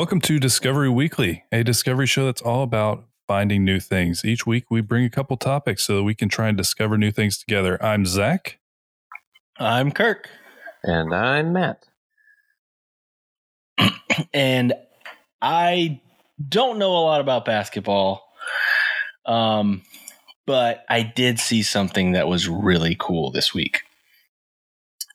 Discovery Weekly. Welcome to Discovery Weekly, a discovery show that's all about finding new things. Each week we bring a couple topics so that we can try and discover new things together. I'm Zach. I'm Kirk. And I'm Matt. and I don't know a lot about basketball. Um, but I did see something that was really cool this week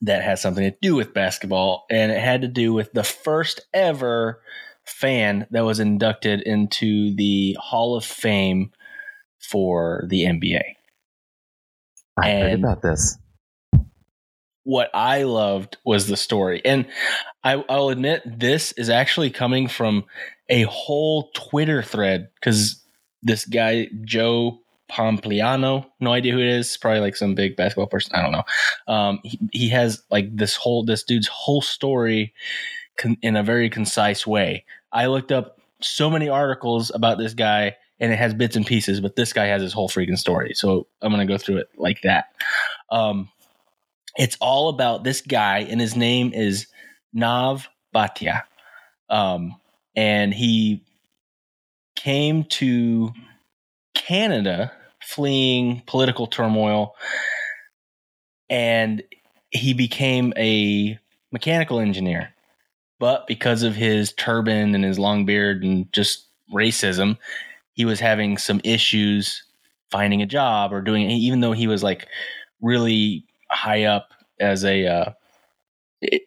that has something to do with basketball, and it had to do with the first ever fan that was inducted into the Hall of Fame for the NBA. I heard about this. what I loved was the story. And I, I'll admit, this is actually coming from a whole Twitter thread because this guy, Joe Pompliano, no idea who it is, probably like some big basketball person. I don't know. Um, he, he has like this whole, this dude's whole story con- in a very concise way. I looked up so many articles about this guy and it has bits and pieces, but this guy has his whole freaking story. So I'm going to go through it like that. Um, it's all about this guy, and his name is Nav Bhatia. Um, and he came to Canada fleeing political turmoil, and he became a mechanical engineer. But because of his turban and his long beard and just racism, he was having some issues finding a job or doing even though he was like really high up as a uh,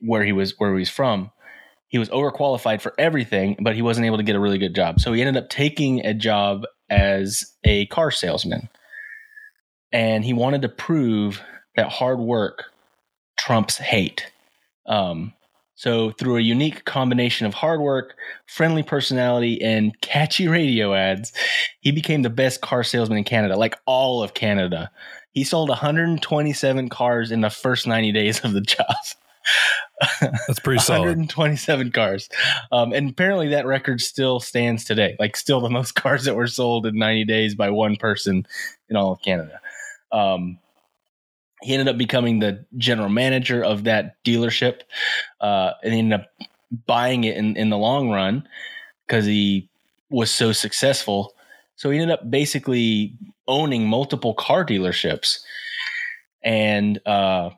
where he was where he was from. He was overqualified for everything, but he wasn't able to get a really good job. So he ended up taking a job as a car salesman, and he wanted to prove that hard work trumps hate. Um, so through a unique combination of hard work, friendly personality, and catchy radio ads, he became the best car salesman in Canada, like all of Canada. He sold 127 cars in the first 90 days of the job. That's pretty solid. 127 cars. Um, and apparently that record still stands today. Like still the most cars that were sold in 90 days by one person in all of Canada. Um, he ended up becoming the general manager of that dealership. Uh, and he ended up buying it in, in the long run because he was so successful. So he ended up basically owning multiple car dealerships. And uh,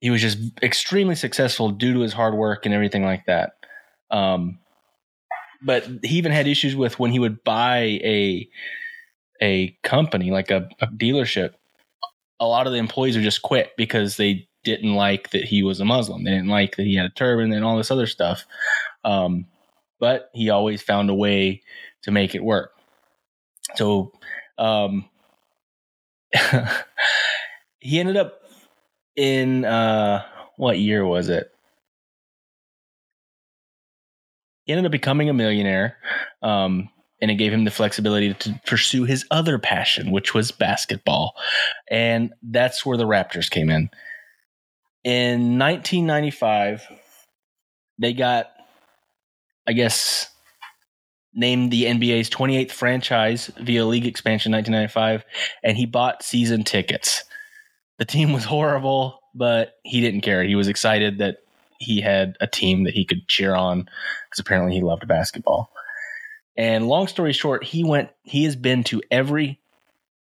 he was just extremely successful due to his hard work and everything like that. Um, but he even had issues with when he would buy a a company like a, a dealership. A lot of the employees would just quit because they didn't like that he was a Muslim. They didn't like that he had a turban and all this other stuff. Um, but he always found a way to make it work. So um, he ended up in uh what year was it? He ended up becoming a millionaire. Um and it gave him the flexibility to pursue his other passion, which was basketball. And that's where the Raptors came in. In 1995, they got, I guess, named the NBA's 28th franchise via league expansion 1995, and he bought season tickets. The team was horrible, but he didn't care. He was excited that he had a team that he could cheer on because apparently he loved basketball. And long story short, he went. He has been to every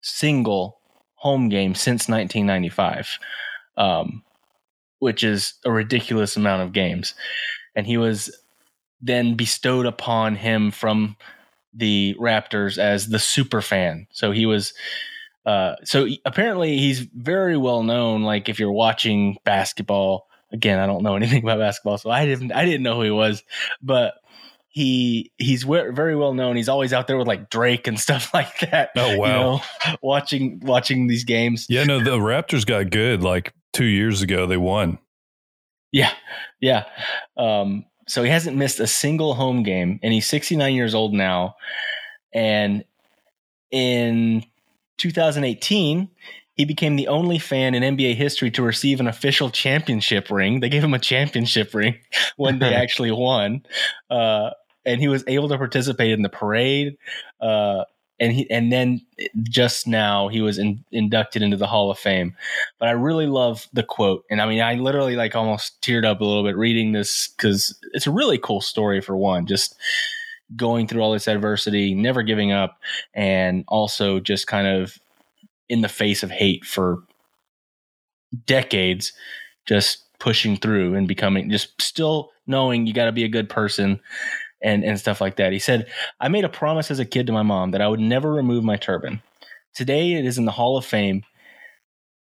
single home game since 1995, um, which is a ridiculous amount of games. And he was then bestowed upon him from the Raptors as the super fan. So he was. Uh, so apparently he's very well known. Like if you're watching basketball, again, I don't know anything about basketball, so I didn't. I didn't know who he was, but he he's very well known. He's always out there with like Drake and stuff like that. Oh, you wow. know, watching watching these games. Yeah, no, the Raptors got good like two years ago. They won. Yeah, yeah. Um, so he hasn't missed a single home game, and he's 69 years old now. And in 2018, he became the only fan in NBA history to receive an official championship ring. They gave him a championship ring when they actually won. Uh, and he was able to participate in the parade. Uh, and he and then just now he was in, inducted into the Hall of Fame. But I really love the quote, and I mean, I literally like almost teared up a little bit reading this because it's a really cool story for one. Just going through all this adversity, never giving up, and also just kind of in the face of hate for decades, just pushing through and becoming just still knowing you got to be a good person and and stuff like that. He said, "I made a promise as a kid to my mom that I would never remove my turban. Today it is in the Hall of Fame.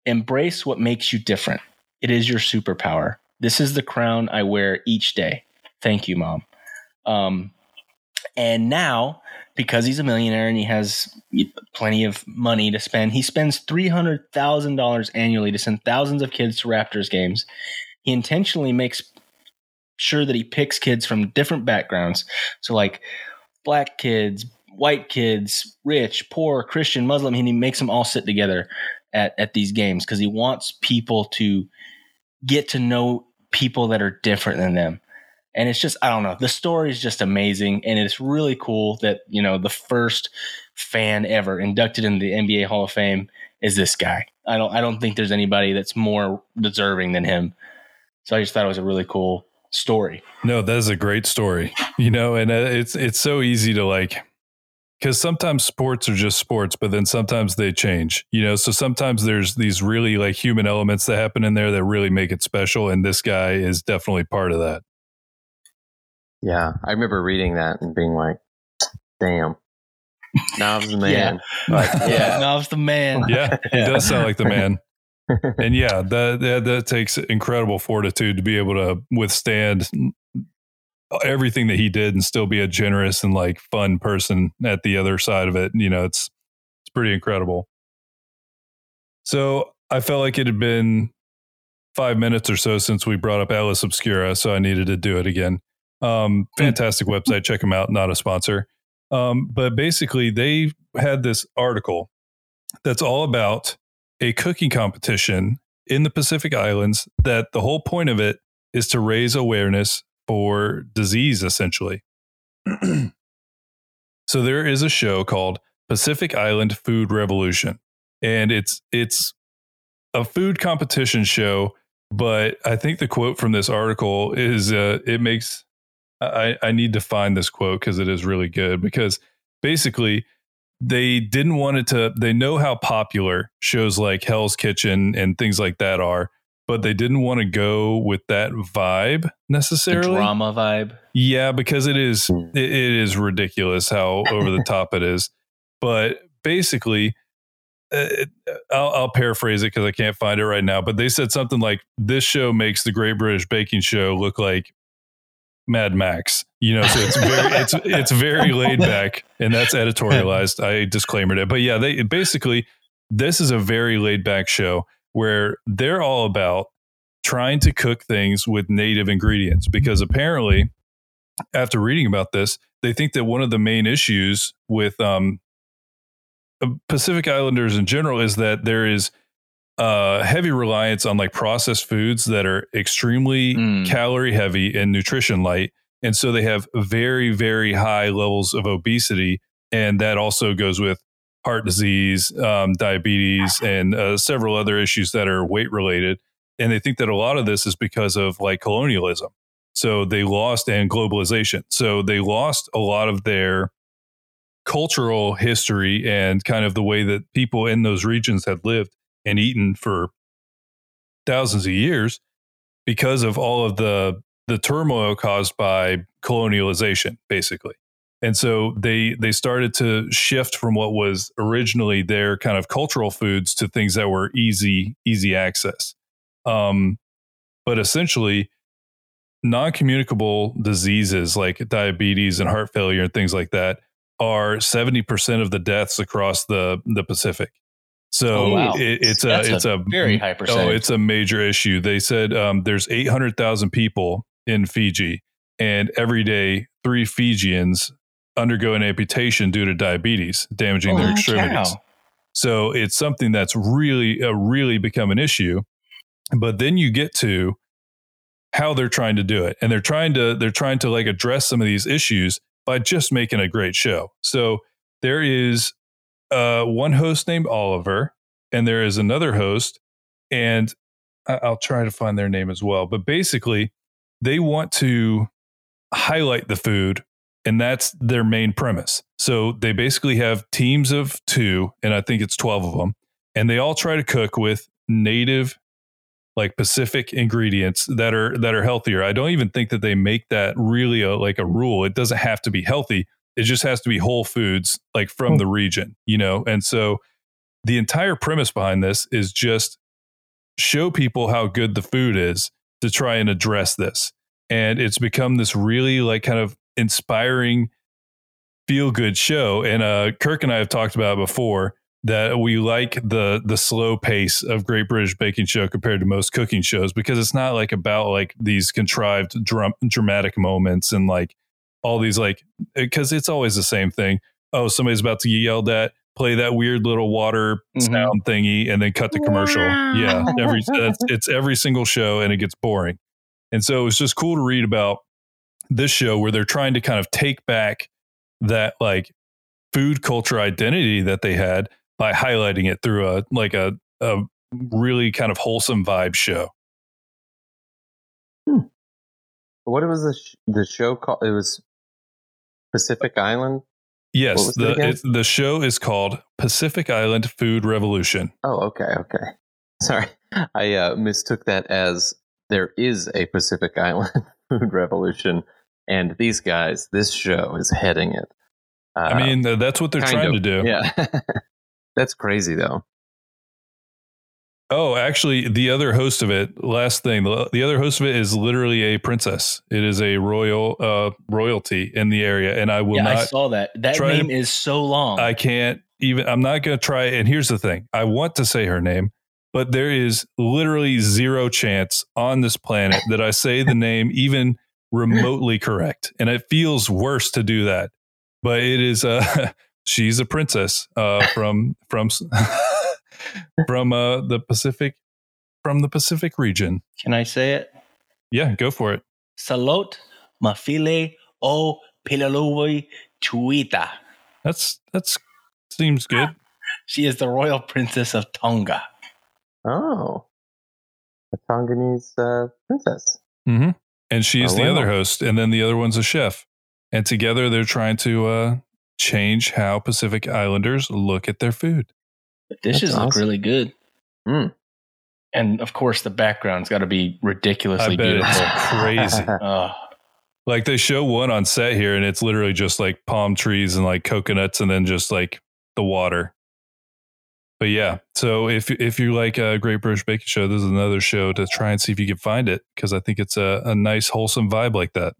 Embrace what makes you different. It is your superpower. This is the crown I wear each day. Thank you, mom." Um, and now, because he's a millionaire and he has plenty of money to spend, he spends three hundred thousand dollars annually to send thousands of kids to Raptors games. He intentionally makes sure that he picks kids from different backgrounds. So like black kids, white kids, rich, poor, Christian, Muslim, and he makes them all sit together at, at these games because he wants people to get to know people that are different than them. And it's just, I don't know, the story is just amazing. And it's really cool that, you know, the first fan ever inducted in the NBA Hall of Fame is this guy. I don't I don't think there's anybody that's more deserving than him. So I just thought it was a really cool story. No, that is a great story. You know, and uh, it's it's so easy to like because sometimes sports are just sports, but then sometimes they change. You know, so sometimes there's these really like human elements that happen in there that really make it special, and this guy is definitely part of that. Yeah, I remember reading that and being like, "Damn, Nav's the man." yeah, like, yeah, Nav's the man. Yeah, he does sound like the man and yeah, that, that that takes incredible fortitude to be able to withstand everything that he did and still be a generous and like fun person at the other side of it. You know, it's it's pretty incredible. So I felt like it had been five minutes or so since we brought up Atlas Obscura, so I needed to do it again. Um, fantastic website, check them out. Not a sponsor, um, but basically they had this article that's all about a cooking competition in the Pacific Islands that the whole point of it is to raise awareness for disease, essentially. so there is a show called Pacific Island Food Revolution, and it's it's a food competition show. But I think the quote from this article is uh, it makes I, I need to find this quote because it is really good because basically they didn't want it to they know how popular shows like Hell's Kitchen and things like that are, but they didn't want to go with that vibe necessarily. The drama vibe. Yeah, because it is it, it is ridiculous how over the top it is. But basically uh, I'll, I'll, paraphrase it because I can't find it right now. But they said something like, "This show makes the Great British Baking Show look like Mad Max. You know, so it's very it's it's very laid back, and that's editorialized. I disclaimed it, but yeah, they basically this is a very laid back show where they're all about trying to cook things with native ingredients because apparently after reading about this they think that one of the main issues with um, pacific islanders in general is that there is uh, heavy reliance on like processed foods that are extremely mm. calorie heavy and nutrition light. And so they have very, very high levels of obesity. And that also goes with heart disease, um, diabetes, and uh, several other issues that are weight related. And they think that a lot of this is because of like colonialism. So they lost and globalization. So they lost a lot of their cultural history and kind of the way that people in those regions had lived and eaten for thousands of years because of all of the the turmoil caused by colonialization basically. And so they they started to shift from what was originally their kind of cultural foods to things that were easy easy access. Um, but essentially non-communicable diseases like diabetes and heart failure and things like that are 70% of the deaths across the the pacific so oh, wow. it, it's a it's a, a, very high percentage. Oh, it's a major issue. They said um, there's 800,000 people in Fiji, and every day three Fijians undergo an amputation due to diabetes, damaging oh, their extremities. Cow. So it's something that's really uh, really become an issue. But then you get to how they're trying to do it, and they're trying to they're trying to like address some of these issues by just making a great show. So there is uh, one host named Oliver, and there is another host, and I'll try to find their name as well. But basically, they want to highlight the food, and that's their main premise. So they basically have teams of two, and I think it's 12 of them, and they all try to cook with native like Pacific ingredients that are that are healthier. I don't even think that they make that really a, like a rule. It doesn't have to be healthy. It just has to be whole foods like from the region, you know. And so the entire premise behind this is just show people how good the food is to try and address this. And it's become this really like kind of inspiring feel good show. And uh Kirk and I have talked about it before that we like the the slow pace of Great British Baking Show compared to most cooking shows because it's not like about like these contrived drum, dramatic moments and like all these like because it's always the same thing. Oh, somebody's about to get yelled at. Play that weird little water Mhm. sound thingy and then cut the commercial. Yeah, every it's, it's every single show and it gets boring. And so it's just cool to read about this show where they're trying to kind of take back that like food culture identity that they had by highlighting it through a like a a really kind of wholesome vibe show. What was the sh- the show called? It was Pacific Island. Yes, was it the the show is called Pacific Island Food Revolution. Oh, okay, okay. Sorry, I uh, mistook that as there is a Pacific Island food revolution, and these guys, this show is heading it. Uh, I mean, that's what they're trying of, to do. Yeah, that's crazy though. Oh, actually, the other host of it. Last thing, the, the other host of it is literally a princess. It is a royal uh, royalty in the area, and I will yeah, I saw that. That try to- name is so long. I can't even. I'm not going to try. And here's the thing: I want to say her name, but there is literally zero chance on this planet that I say the name even remotely correct, and it feels worse to do that. But it is. Uh, she's a princess uh, from from from uh, the Pacific from the Pacific region. Can I say it? Yeah, go for it. Salot mafile o pilaluwi chuita. That's that's seems good. She is the royal princess of Tonga. Oh, a Tonganese uh, princess. hmm And she's Oh, the wow. other host, and then the other one's a chef. And together they're trying to uh, change how Pacific Islanders look at their food. The dishes That's look awesome. really good. Mm. And of course, the background's got to be ridiculously I bet beautiful. it's crazy. Oh, like they show one on set here, and it's literally just like palm trees and like coconuts, and then just like the water. But yeah, so if if you like a Great British Baking Show, this is another show to try and see if you can find it because I think it's a, a nice wholesome vibe like that.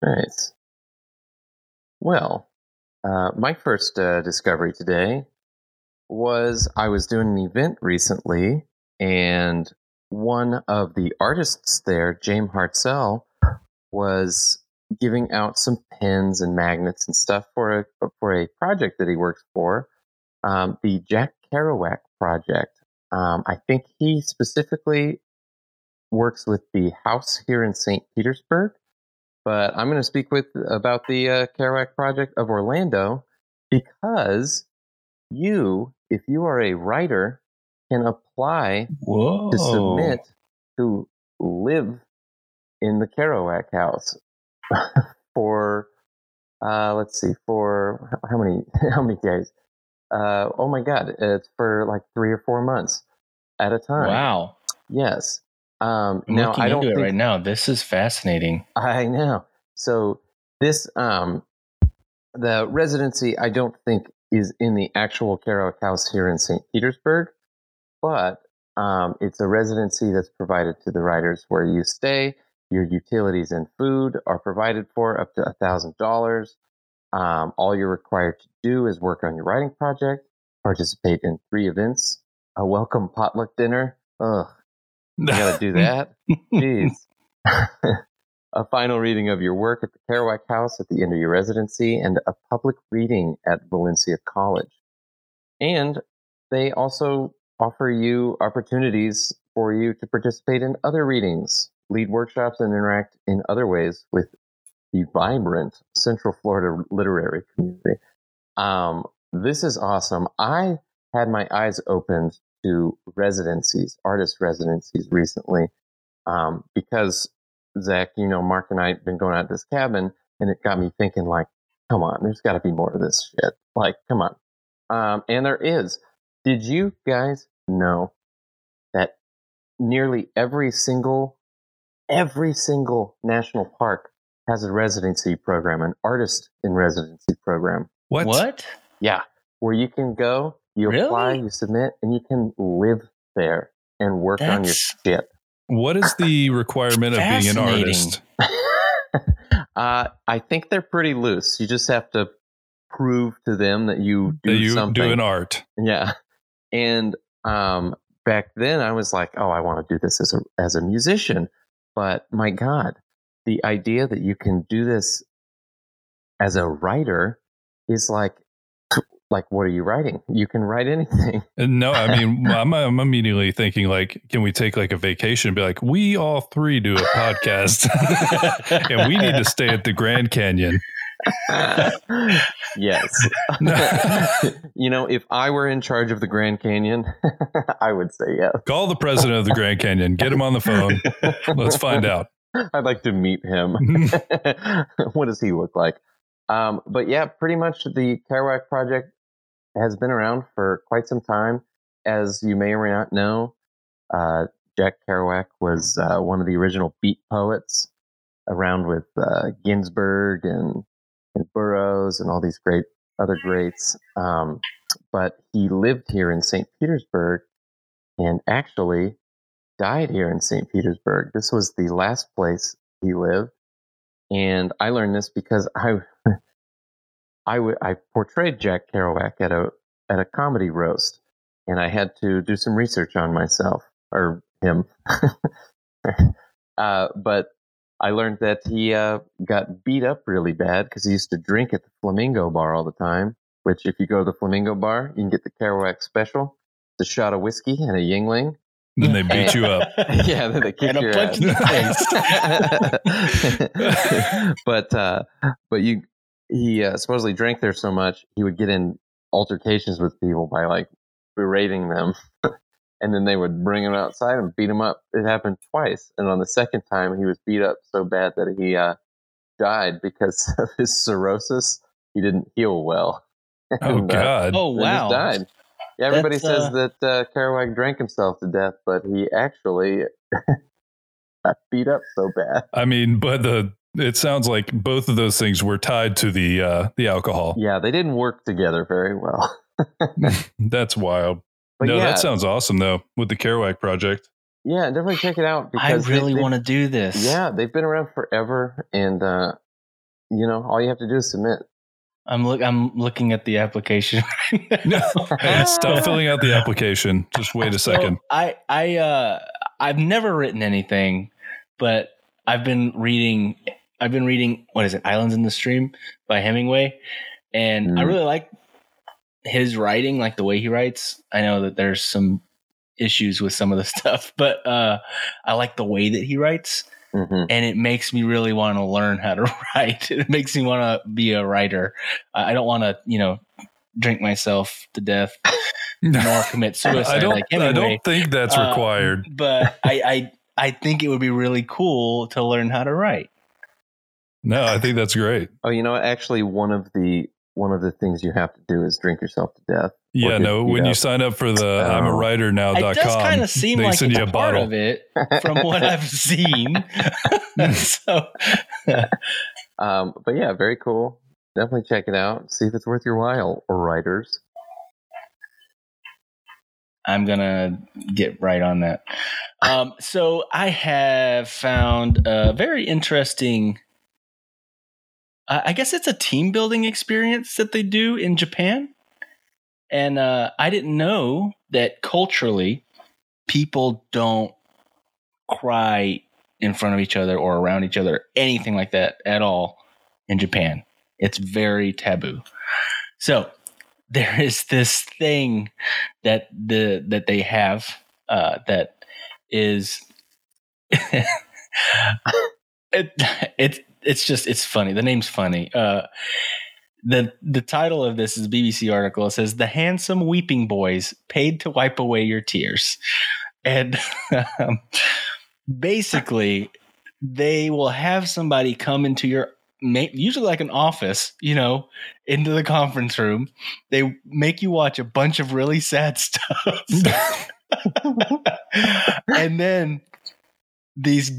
Nice. Well, uh, my first uh, discovery today was I was doing an event recently, and one of the artists there, James Hartzell, was giving out some pens and magnets and stuff for a for a project that he works for, um, the Jack Kerouac project. Um, I think he specifically works with the house here in St. Petersburg but I'm going to speak with about the uh, Kerouac Project of Orlando because you, if you are a writer, can apply whoa. to submit to live in the Kerouac house for uh, let's see for how many how many days? Uh, oh my God, it's for like three or four months at a time. Wow. Yes. Um, I'm now looking I don't into it right now. This is fascinating. I know. So this um the residency I don't think is in the actual Kerouac house here in St. Petersburg, but um, it's a residency that's provided to the writers where you stay, your utilities and food are provided for up to a thousand dollars. Um, all you're required to do is work on your writing project, participate in three events, a welcome potluck dinner. Ugh, you gotta do that. Jeez. a final reading of your work at the Kerouac House at the end of your residency, and a public reading at Valencia College. And they also offer you opportunities for you to participate in other readings, lead workshops, and interact in other ways with the vibrant Central Florida literary community. Um, this is awesome. I had my eyes opened to residencies, artist residencies recently, um, because Zach, you know, Mark and I have been going out to this cabin, and it got me thinking, like, come on, there's got to be more to this shit. Like, come on. Um, and there is. Did you guys know that nearly every single, every single national park has a residency program, an artist in residency program? What? What? Yeah, where you can go, you apply, you submit, and you can live there and work on your shit. What is the requirement of being an artist? uh, I think they're pretty loose. You just have to prove to them that you do That you something. do an art. Yeah. And um, back then I was like, oh, I want to do this as a as a musician. But my God, the idea that you can do this as a writer is like like what are you writing? You can write anything. No, I mean, I'm, I'm immediately thinking like, can we take like a vacation? And be like, we all three do a podcast, and we need to stay at the Grand Canyon. yes. you know, if I were in charge of the Grand Canyon, I would say yes. Call the president of the Grand Canyon. Get him on the phone. Let's find out. I'd like to meet him. what does he look like? Um, but yeah, pretty much the Kerouac project has been around for quite some time. As you may or may not know, uh, Jack Kerouac was uh, one of the original beat poets, around with uh, Ginsberg and, and Burroughs and all these great other greats. Um, but he lived here in St. Petersburg and actually died here in St. Petersburg. This was the last place he lived. And I learned this because I, I, w- I portrayed Jack Kerouac at a, at a comedy roast and I had to do some research on myself or him. uh, but I learned that he uh, got beat up really bad because he used to drink at the Flamingo Bar all the time. Which, if you go to the Flamingo Bar, you can get the Kerouac special, the shot of whiskey and a Yuengling. Then they beat you up. yeah, then they kick And a your punch ass. in the but uh, but you he uh, supposedly drank there so much he would get in altercations with people by like berating them, and then they would bring him outside and beat him up. It happened twice, and on the second time he was beat up so bad that he uh, died because of his cirrhosis. He didn't heal well. Oh And, uh, God. oh and just wow! died. Yeah, everybody That's, says uh, that uh, Kerouac drank himself to death, but he actually got beat up so bad. I mean, but the it sounds like both of those things were tied to the uh, the alcohol. Yeah, they didn't work together very well. That's wild. But no, yeah, that sounds awesome though with the Kerouac project. yeah, definitely check it out I because they- really want to do this. Yeah, they've been around forever, and uh, you know, all you have to do is submit. I'm look. I'm looking at the application. No, hey, stop filling out the application. Just wait a So, second. I I uh I've never written anything, but I've been reading. I've been reading what is it, Islands in the Stream by Hemingway, and I Mm. really like his writing, like the way he writes. I know that there's some issues with some of the stuff, but uh, I like the way that he writes, hmm and it makes me really want to learn how to write. It makes me want to be a writer. I I don't want to, you know, drink myself to death nor commit suicide I don't. like I don't think that's Uh, required. but I, I I think it would be really cool to learn how to write. No, I think that's great. Oh, you know, actually, one of the one of the things you have to do is drink yourself to death. Yeah, no. beat When you sign up for the I'm a writer It now.com, does kind of seem like send it's you a a part bottle. of it from what I've seen. so Um, but yeah, very cool. Definitely check it out. See if it's worth your while, writers. I'm gonna get right on that. Um, so I have found a very interesting. Uh, I guess it's a team building experience that they do in Japan, and uh, I didn't know that culturally, people don't cry in front of each other or around each other, anything like that at all in Japan. It's very taboo. So there is this thing that the that they have uh, that is it it it's just it's funny. The name's funny. Uh, the the title of this is a BBC article. It says the handsome weeping boys paid to wipe away your tears, and um, basically they will have somebody come into your usually like an office, you know, into the conference room. They make you watch a bunch of really sad stuff. and then these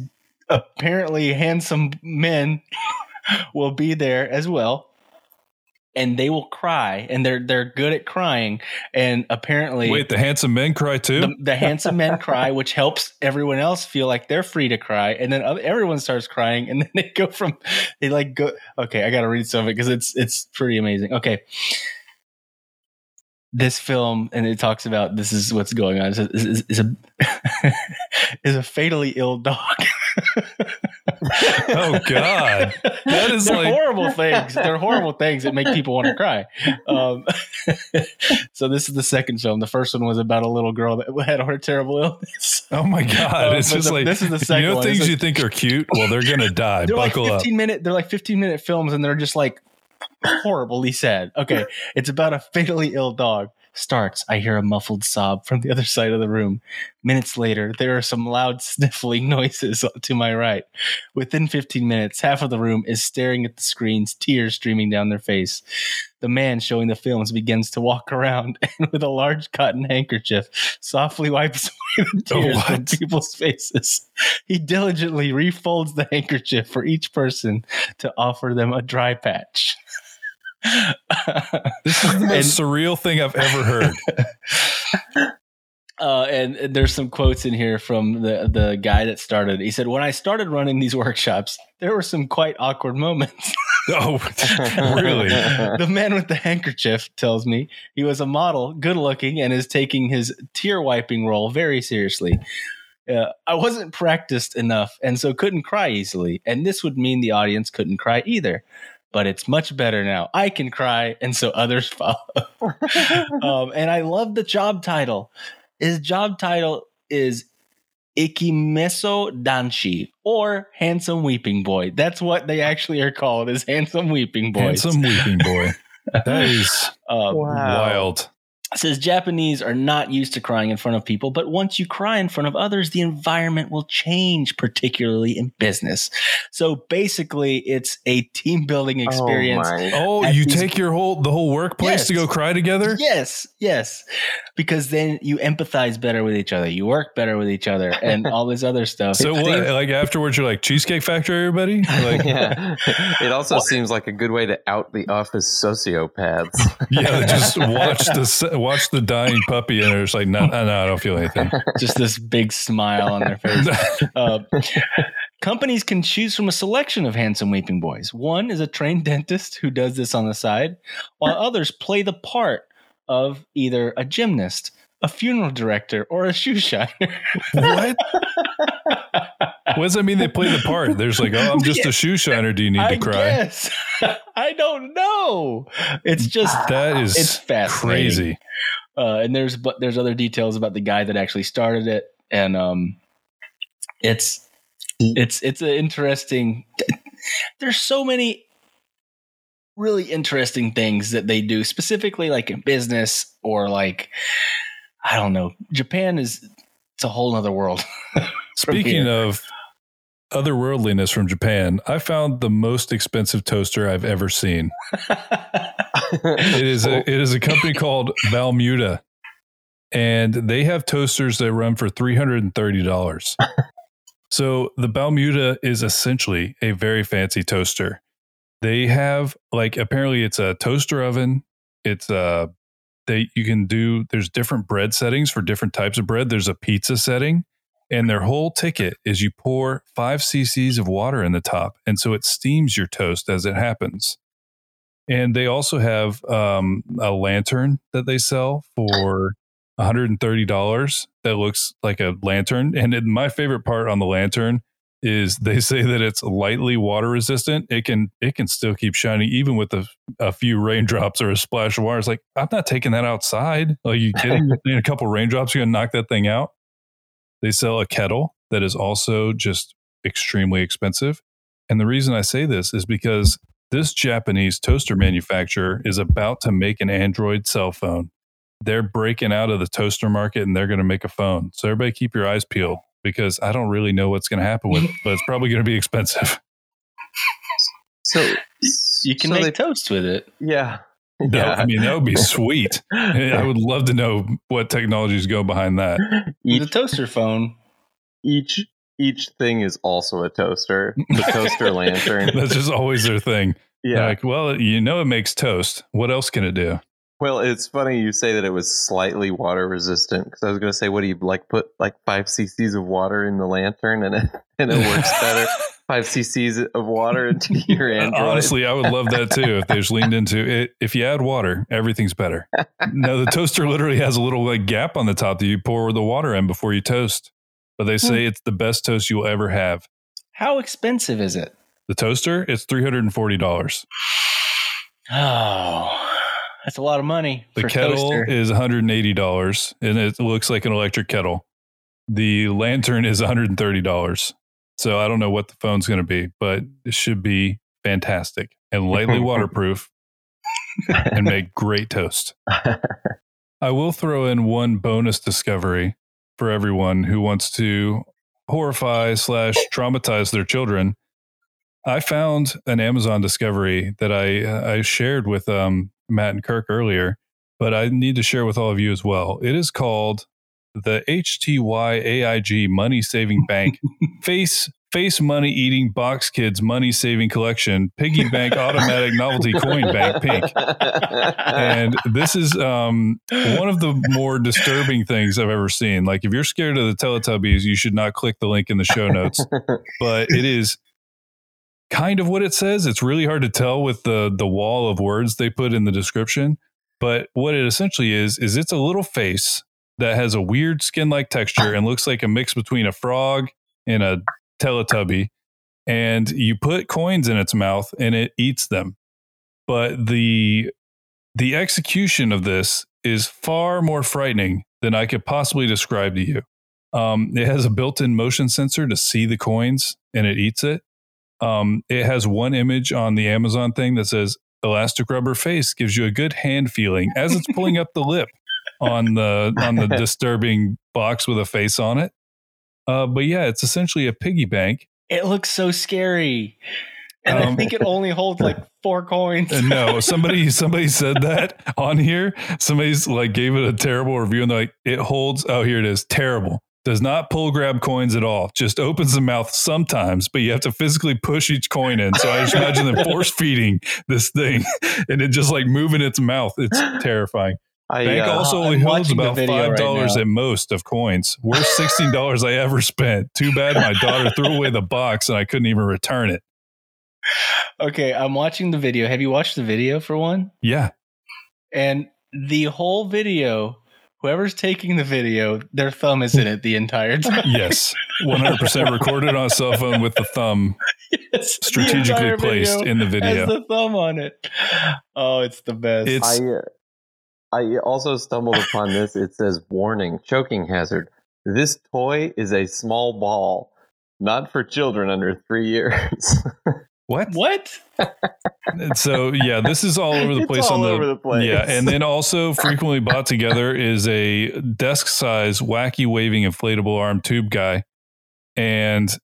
apparently handsome men will be there as well. And they will cry and they're they're good at crying. And apparently wait the handsome men cry too? The, the handsome men cry which helps everyone else feel like they're free to cry. And then everyone starts crying and then they go from they like go okay i gotta read some of it because it's it's pretty amazing. Okay. This film and it talks about this is what's going on. Is, is, is a is a fatally ill dog oh God, that is They're like horrible things. They're horrible things that make people want to cry. Um, so this is the second film. The first one was about a little girl that had a terrible illness. Oh my God, Uh, it's just the- like this is the second You know one. things It's you like- think are cute? Well, they're gonna die. They're like Buckle up. 15 minute. They're like 15 minute films, and they're just like horribly sad. Okay, it's about a fatally ill dog. Starts. I hear a muffled sob from the other side of the room. Minutes later, there are some loud sniffling noises to my right. Within 15 minutes, half of the room is staring at the screens, tears streaming down their face. The man showing the films begins to walk around and, with a large cotton handkerchief, softly wipes away the tears from people's faces. He diligently refolds the handkerchief for each person to offer them a dry patch. This is the most surreal thing I've ever heard. Uh, and, and there's some quotes in here from the the guy that started. He said, "When I started running these workshops, there were some quite awkward moments." Oh, really? the man with the handkerchief tells me he was a model, good looking, and is taking his tear wiping role very seriously. Uh, I wasn't practiced enough, and so couldn't cry easily. And this would mean the audience couldn't cry either. But it's much better now. I can cry, and so others follow. um, and I love the job title. His job title is Ikemeso Danshi or Handsome Weeping Boy. That's what they actually are called is Handsome Weeping Boys. Handsome weeping boy. That is Um, Wow. wild. It says Japanese are not used to crying in front of people, but once you cry in front of others, the environment will change, particularly in business. So basically, it's a team building oh experience. Oh. Oh, you these- take your whole the whole workplace Yes. to go cry together? Yes, yes. Because then you empathize better with each other. You work better with each other and all this other stuff. So what? Like afterwards, you're like Cheesecake Factory, everybody. Like, yeah, yeah. It also seems like a good way to out the office sociopaths. Yeah, just watch the s- watch the dying puppy, and it's like, no, no, no, I don't feel anything. Just this big smile on their face. Uh, companies can choose from a selection of handsome weeping boys. One is a trained dentist who does this on the side, while others play the part of either a gymnast, a funeral director, or a shoe shiner. what? What does that mean? They play the part. There's like, oh, I'm just a shoe shiner. Do you need I to cry? guess. I don't know. It's just That is it's fascinating. crazy. Uh, and there's but there's other details about the guy that actually started it, and um, it's it's it's an interesting. There's so many really interesting things that they do, specifically like in business or like I don't know. Japan is it's a whole other world. Speaking of otherworldliness from Japan, I found the most expensive toaster I've ever seen. It is a it is a company called Balmuda, and they have toasters that run for three hundred and thirty dollars. so the Balmuda is essentially a very fancy toaster. They have like apparently it's a toaster oven. It's a they you can do there's different bread settings for different types of bread. There's a pizza setting, and their whole ticket is you pour five cc's of water in the top, and so it steams your toast as it happens. And they also have um, a lantern that they sell for $130 that looks like a lantern. And my favorite part on the lantern is they say that it's lightly water resistant. It can it can still keep shining even with a, a few raindrops or a splash of water. It's like I'm not taking that outside. Are you kidding? In a couple raindrops, you're gonna knock that thing out. They sell a kettle that is also just extremely expensive. And the reason I say this is because this Japanese toaster manufacturer is about to make an Android cell phone. They're breaking out of the toaster market and they're going to make a phone. So everybody keep your eyes peeled because I don't really know what's going to happen with it, but it's probably going to be expensive. So You can so make they- toast with it. yeah. No, Yeah. I mean, that would be sweet. I would love to know what technologies go behind that. The each, toaster phone. each each thing is also a toaster. The toaster lantern. That's just always their thing. Yeah. Like, well, you know, it makes toast. What else can it do? Well, it's funny you say that it was slightly water resistant because I was going to say, what do you like? Put like five cc's of water in the lantern and it and it works better. Five cc's of water into your Android. Uh, honestly, I would love that too if they just leaned into it. If you add water, everything's better. No, the toaster literally has a little like gap on the top that you pour the water in before you toast. But they hmm. say it's the best toast you'll ever have. How expensive is it? The toaster, it's three hundred and forty dollars. Oh, that's a lot of money. The for kettle toaster. is one hundred and eighty dollars, and it looks like an electric kettle. The lantern is one hundred and thirty dollars. So I don't know what the phone's going to be, but it should be fantastic and lightly waterproof and make great toast. I will throw in one bonus discovery for everyone who wants to horrify slash traumatize their children. I found an Amazon discovery that I I shared with um, Matt and Kirk earlier, but I need to share with all of you as well. It is called the HTY AIG Money Saving Bank Face Face Money Eating Box Kids Money Saving Collection Piggy Bank Automatic Novelty Coin Bank Pink and this is um, one of the more disturbing things I've ever seen. Like, if you're scared of the Teletubbies, you should not click the link in the show notes. but it is kind of what it says. It's really hard to tell with the the wall of words they put in the description. But what it essentially is is it's a little face that has a weird skin-like texture and looks like a mix between a frog and a Teletubby. And you put coins in its mouth and it eats them. But the the execution of this is far more frightening than I could possibly describe to you. Um, it has a built-in motion sensor to see the coins, and it eats it. Um, it has one image on the Amazon thing that says "elastic rubber face" gives you a good hand feeling as it's pulling up the lip on the on the disturbing box with a face on it. Uh, but yeah, it's essentially a piggy bank. It looks so scary. And I Um, think it only holds like four coins. Uh, no, somebody somebody said that on here. Somebody's like gave it a terrible review and they're like, it holds. Oh, here it is. Terrible. Does not pull grab coins at all. Just opens the mouth sometimes, but you have to physically push each coin in. So I just imagine them force feeding this thing and it just like moving its mouth. It's terrifying. I, Bank uh, also I'm only holds about five right dollars now. at most of coins. Worst sixteen dollars I ever spent. Too bad my daughter threw away the box and I couldn't even return it. okay, I'm watching the video. Have you watched the video for one? Yeah. And the whole video, whoever's taking the video, their thumb is in it the entire time. Yes. One hundred percent recorded on a cell phone with the thumb Yes, strategically entire placed in the Has video. the thumb on it. Oh, it's the best. It's- I, uh, I also stumbled upon this. It says warning, choking hazard. This toy is a small ball, not for children under three years. What? what? So yeah, this is all over the It's place all on the, over the place. yeah, and then also frequently bought together is a desk size wacky waving inflatable arm tube guy, and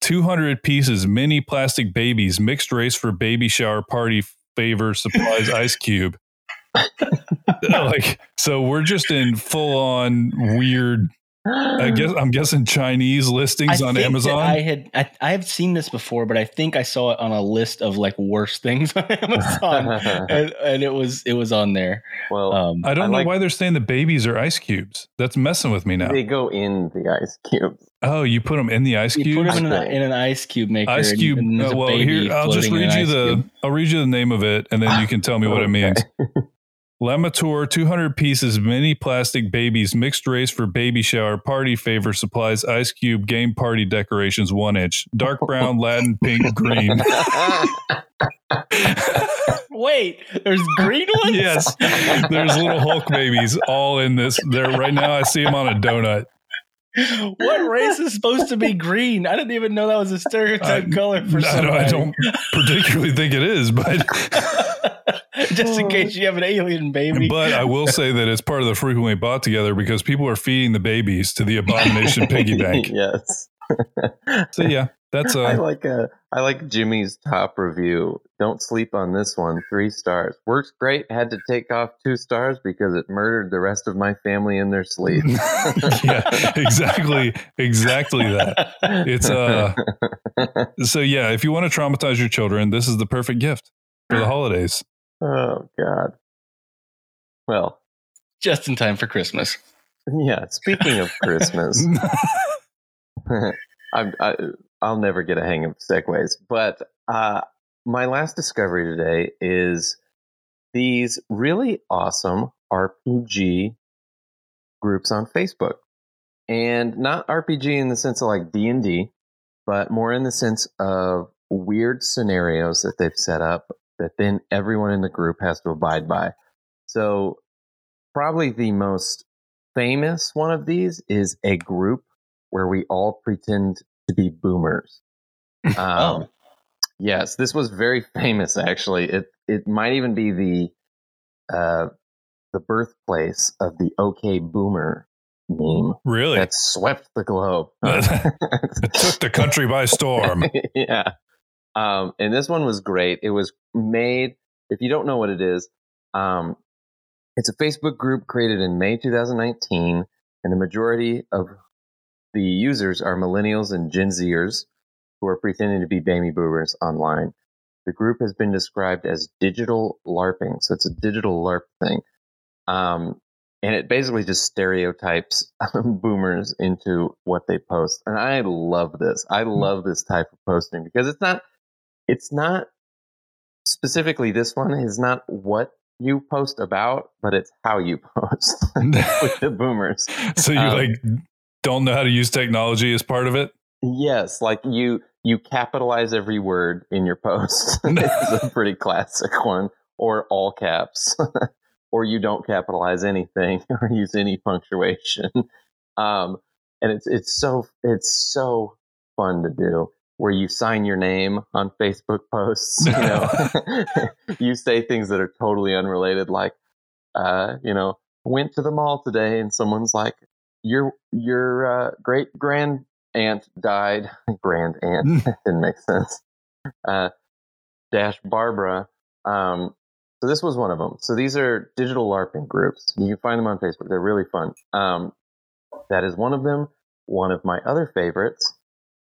200 pieces mini plastic babies mixed race for baby shower party favor supplies ice cube. like so, we're just in full on weird. I guess I'm guessing Chinese listings I on think Amazon. I had I, I have seen this before, but I think I saw it on a list of like worst things on Amazon, and, and it was it was on there. well, Um, I don't I know like- why they're saying the babies are ice cubes. That's messing with me now. they go in the ice cubes. Oh, you put them in the ice you cube. put them in, I an, in an ice cube maker. Ice cube. and there's uh, a well, baby here I'll just read you the. cube. I'll read you the name of it, and then you can tell me what it means. Lamator 200 pieces mini plastic babies mixed race for baby shower party favor supplies ice cube game party decorations one inch dark brown Latin pink green. Wait, there's green ones. yes, there's little Hulk babies all in this. There right now. I see them on a donut. What race is supposed to be green? I didn't even know that was a stereotype I- color for I don't, I don't particularly think it is, but Just in case you have an alien baby. but I will say that it's part of the frequently bought together because people are feeding the babies to the abomination piggy bank. yes. So yeah, that's I uh like uh, I like Jimmy's top review. Don't sleep on this one. Three stars. Works great. Had to take off two stars because it murdered the rest of my family in their sleep. yeah, exactly, exactly that. It's uh so yeah, if you want to traumatize your children, this is the perfect gift for the holidays. oh God. Well, Just in time for Christmas. yeah. Speaking of Christmas, I'm, I, I'll never get a hang of segues, but uh, my last discovery today is these really awesome RPG groups on Facebook, and not RPG in the sense of like D and D, but more in the sense of weird scenarios that they've set up that then everyone in the group has to abide by. So, probably the most famous one of these is a group where we all pretend to be boomers. Um, Oh. Yes, this was very famous. Actually, it it might even be the uh, the birthplace of the OK Boomer meme really? that swept the globe. it took the country by storm. yeah. Um, and this one was great. It was made, if you don't know what it is, um, it's a Facebook group created in May 2019, and the majority of the users are millennials and Gen Zers who are pretending to be baby boomers online. The group has been described as digital LARPing, so it's a digital LARP thing. Um, and it basically just stereotypes boomers into what they post. And I love this. I love this type of posting because it's not, it's not specifically this one is not what you post about, but it's how you post with the boomers. so you Um, like don't know how to use technology as part of it? Yes, like you you capitalize every word in your post. it's a pretty classic one, or all caps, or you don't capitalize anything or use any punctuation. Um, and it's it's so it's so fun to do. Where you sign your name on Facebook posts, you know, you say things that are totally unrelated, like, uh, you know, went to the mall today, and someone's like, your your uh, great grand aunt died. Grand aunt didn't make sense. Uh, dash Barbara. Um, so this was one of them. So these are digital LARPing groups. You can find them on Facebook. They're really fun. Um, that is one of them. One of my other favorites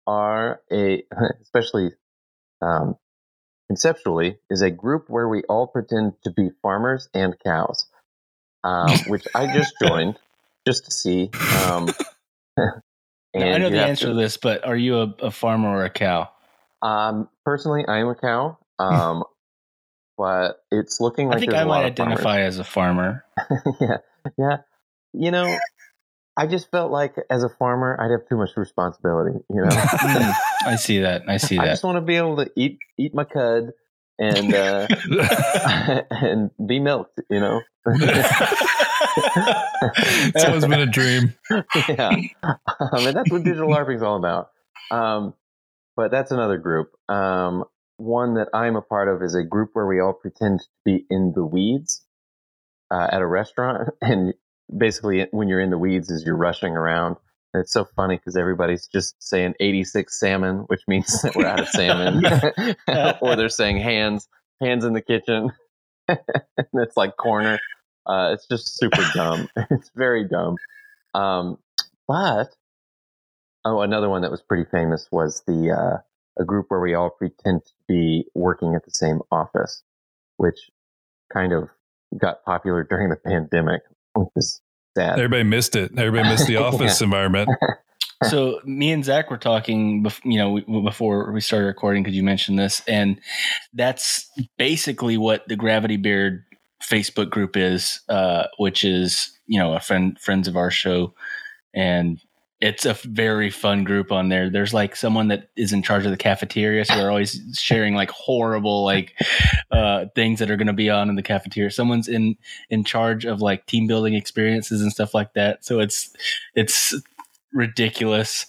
are a, especially um, conceptually, is a group where we all pretend to be farmers and cows, um, which I just joined just to see. Um, Now, I know the answer to- to this, but are you a, a farmer or a cow? Um, personally, I am a cow. Um, but it's looking like I think I might of farmers. identify as a farmer. yeah, yeah. You know, I just felt like as a farmer, I'd have too much responsibility. You know, Mm, I see that. I see that. I just want to be able to eat eat my cud and uh, and be milked. You know. it's always been a dream. yeah, um, and that's what digital LARPing is all about. Um, but that's another group. Um, one that I'm a part of is a group where we all pretend to be in the weeds uh, at a restaurant, and basically, when you're in the weeds, is you're rushing around. And it's so funny because everybody's just saying 86 salmon, which means that we're out of salmon, or they're saying hands, hands in the kitchen. and it's like corner. Uh, it's just super dumb. it's very dumb. Um, but oh, another one that was pretty famous was the uh, a group where we all pretend to be working at the same office, which kind of got popular during the pandemic, which is sad. Everybody missed it. Everybody missed the office environment. so me and Zach were talking, bef- you know, before we started recording because you mentioned this, and that's basically what the Gravity Beard Facebook group is, uh, which is you know a friend friends of our show, and it's a very fun group on there. There's like someone that is in charge of the cafeteria, so they're always sharing like horrible like uh, things that are going to be on in the cafeteria. Someone's in in charge of like team building experiences and stuff like that. So it's it's ridiculous.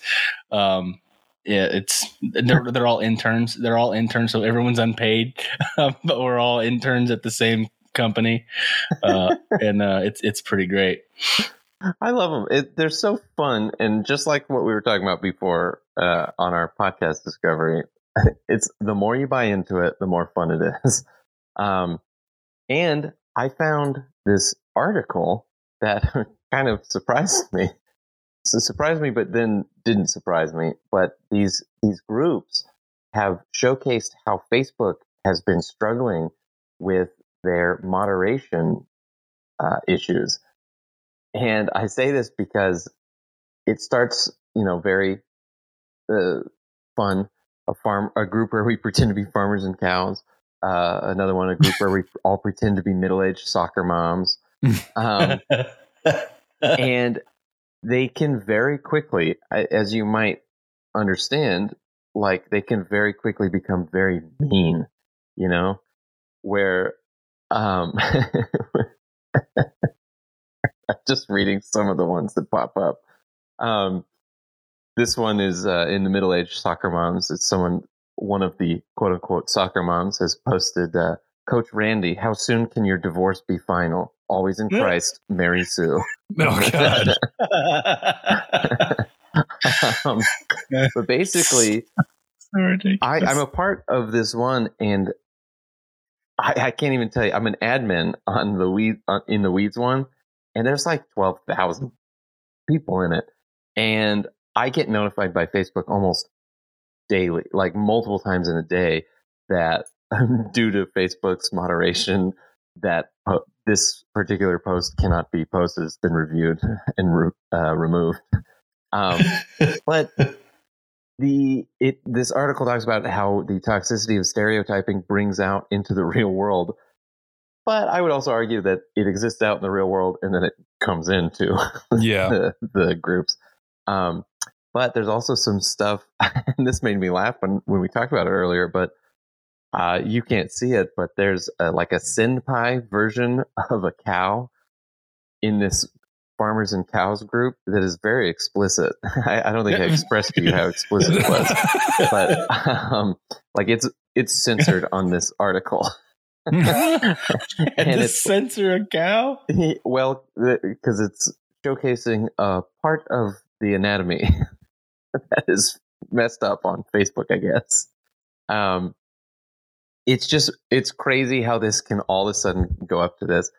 Um, yeah, it's they're they're all interns. They're all interns, so everyone's unpaid, but we're all interns at the same company, uh, and uh, it's it's pretty great. I love them. It, they're so fun, and just like what we were talking about before uh, on our podcast discovery, it's the more you buy into it, the more fun it is. Um, and I found this article that kind of surprised me. So surprised me, but then didn't surprise me. But these these groups have showcased how Facebook has been struggling with their moderation uh, issues. And I say this because it starts, you know, very uh, fun. A farm, a group where we pretend to be farmers and cows. Uh, another one, a group where we all pretend to be middle-aged soccer moms. Um, and they can very quickly, as you might understand, like they can very quickly become very mean, you know, where um, just reading some of the ones that pop up. Um, this one is uh, in the middle aged soccer moms. It's someone, one of the quote unquote soccer moms has posted, uh, Coach Randy, how soon can your divorce be final? Always in Christ, Mary Sue. Oh, God. um, but basically, I, I'm a part of this one, and I, I, can't even tell you. I'm an admin on the weed uh, in the weeds one, and there's like twelve thousand people in it, and I get notified by Facebook almost daily, like multiple times in a day, that due to Facebook's moderation, that po- this particular post cannot be posted. It's been reviewed and re- uh, removed. Um, but the it this article talks about how the toxicity of stereotyping brings out into the real world. But I would also argue that it exists out in the real world and then it comes into yeah the, the groups. Um, but there's also some stuff, and this made me laugh when, when we talked about it earlier, but uh, you can't see it, but there's a, like a senpai version of a cow in this farmers and cows group that is very explicit. I, I don't think I expressed to you how explicit it was, but um, like it's it's censored on this article. and, and it's censor a cow? Well, because it's showcasing a part of the anatomy that is messed up on Facebook, I guess. Um, it's just it's crazy how this can all of a sudden go up to this.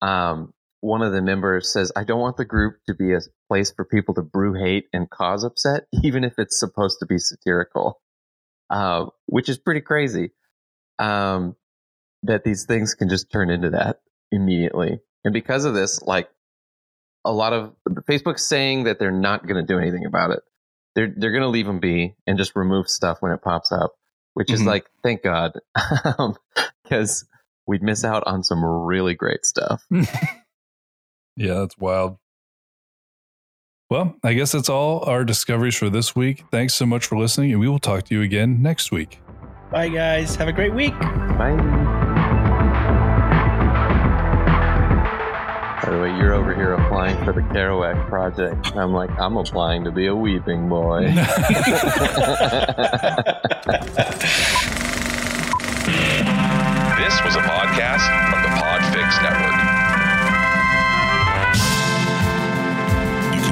Um, one of the members says, "I don't want the group to be a place for people to brew hate and cause upset, even if it's supposed to be satirical," uh, which is pretty crazy. Um, that these things can just turn into that immediately, and because of this, like a lot of Facebook's saying that they're not going to do anything about it. They're they're going to leave them be and just remove stuff when it pops up, which is mm-hmm. like thank God, because um, we'd miss out on some really great stuff. yeah, that's wild. Well, I guess that's all our discoveries for this week. Thanks so much for listening, and we will talk to you again next week. Bye, guys. Have a great week. Bye. By the way, you're over here applying for the Kerouac project. I'm like, I'm applying to be a weeping boy. this was a podcast from the Podfix Network.